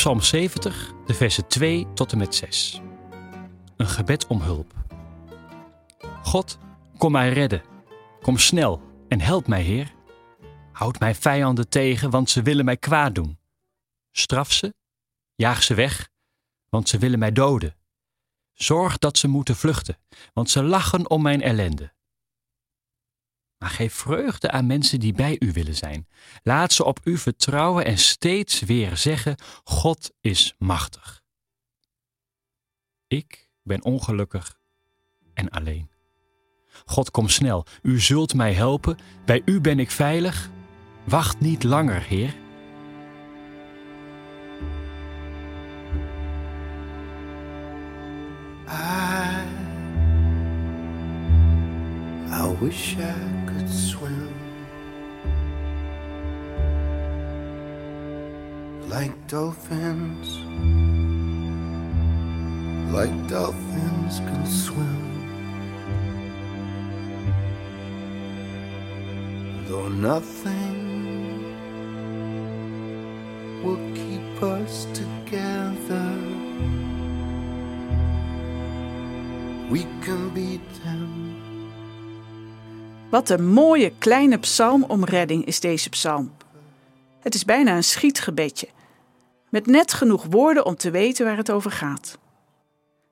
Psalm 70, de versen 2 tot en met 6. Een gebed om hulp. God, kom mij redden. Kom snel en help mij, Heer. Houd mijn vijanden tegen, want ze willen mij kwaad doen. Straf ze, jaag ze weg, want ze willen mij doden. Zorg dat ze moeten vluchten, want ze lachen om mijn ellende. Maar geef vreugde aan mensen die bij u willen zijn. Laat ze op u vertrouwen en steeds weer zeggen: God is machtig. Ik ben ongelukkig en alleen. God, kom snel. U zult mij helpen. Bij u ben ik veilig. Wacht niet langer, Heer. Wish I could swim like dolphins, like dolphins can swim. Though nothing will keep us together. We can beat them. Wat een mooie kleine psalm om redding is deze psalm. Het is bijna een schietgebedje, met net genoeg woorden om te weten waar het over gaat.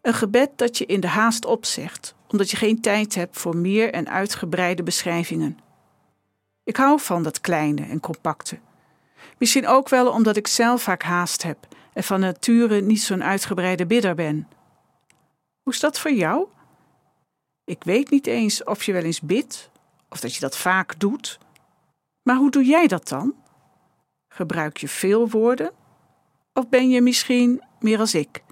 Een gebed dat je in de haast opzegt, omdat je geen tijd hebt voor meer en uitgebreide beschrijvingen. Ik hou van dat kleine en compacte. Misschien ook wel omdat ik zelf vaak haast heb en van nature niet zo'n uitgebreide bidder ben. Hoe is dat voor jou? Ik weet niet eens of je wel eens bidt of dat je dat vaak doet. Maar hoe doe jij dat dan? Gebruik je veel woorden? Of ben je misschien meer als ik,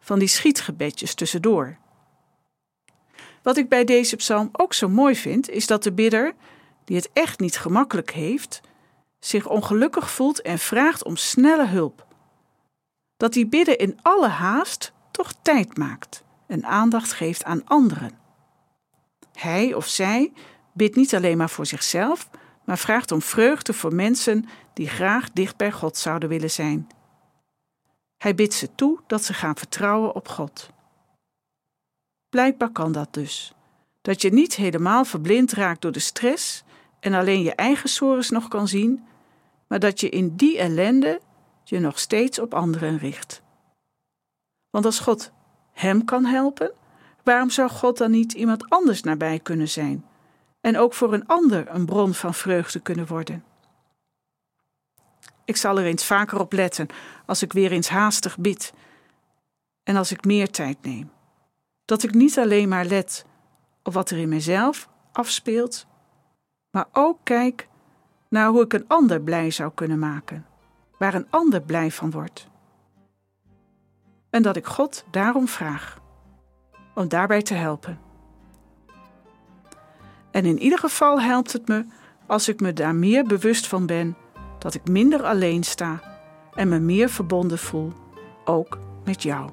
van die schietgebedjes tussendoor? Wat ik bij deze psalm ook zo mooi vind, is dat de bidder, die het echt niet gemakkelijk heeft, zich ongelukkig voelt en vraagt om snelle hulp. Dat die bidden in alle haast toch tijd maakt en aandacht geeft aan anderen. Hij of zij bidt niet alleen maar voor zichzelf, maar vraagt om vreugde voor mensen die graag dicht bij God zouden willen zijn. Hij bidt ze toe dat ze gaan vertrouwen op God. Blijkbaar kan dat dus. Dat je niet helemaal verblind raakt door de stress en alleen je eigen sores nog kan zien, maar dat je in die ellende je nog steeds op anderen richt. Want als God hem kan helpen, waarom zou God dan niet iemand anders nabij kunnen zijn en ook voor een ander een bron van vreugde kunnen worden? Ik zal er eens vaker op letten als ik weer eens haastig bid en als ik meer tijd neem. Dat ik niet alleen maar let op wat er in mezelf afspeelt, maar ook kijk naar hoe ik een ander blij zou kunnen maken, waar een ander blij van wordt. En dat ik God daarom vraag, om daarbij te helpen. En in ieder geval helpt het me als ik me daar meer bewust van ben dat ik minder alleen sta en me meer verbonden voel, ook met jou.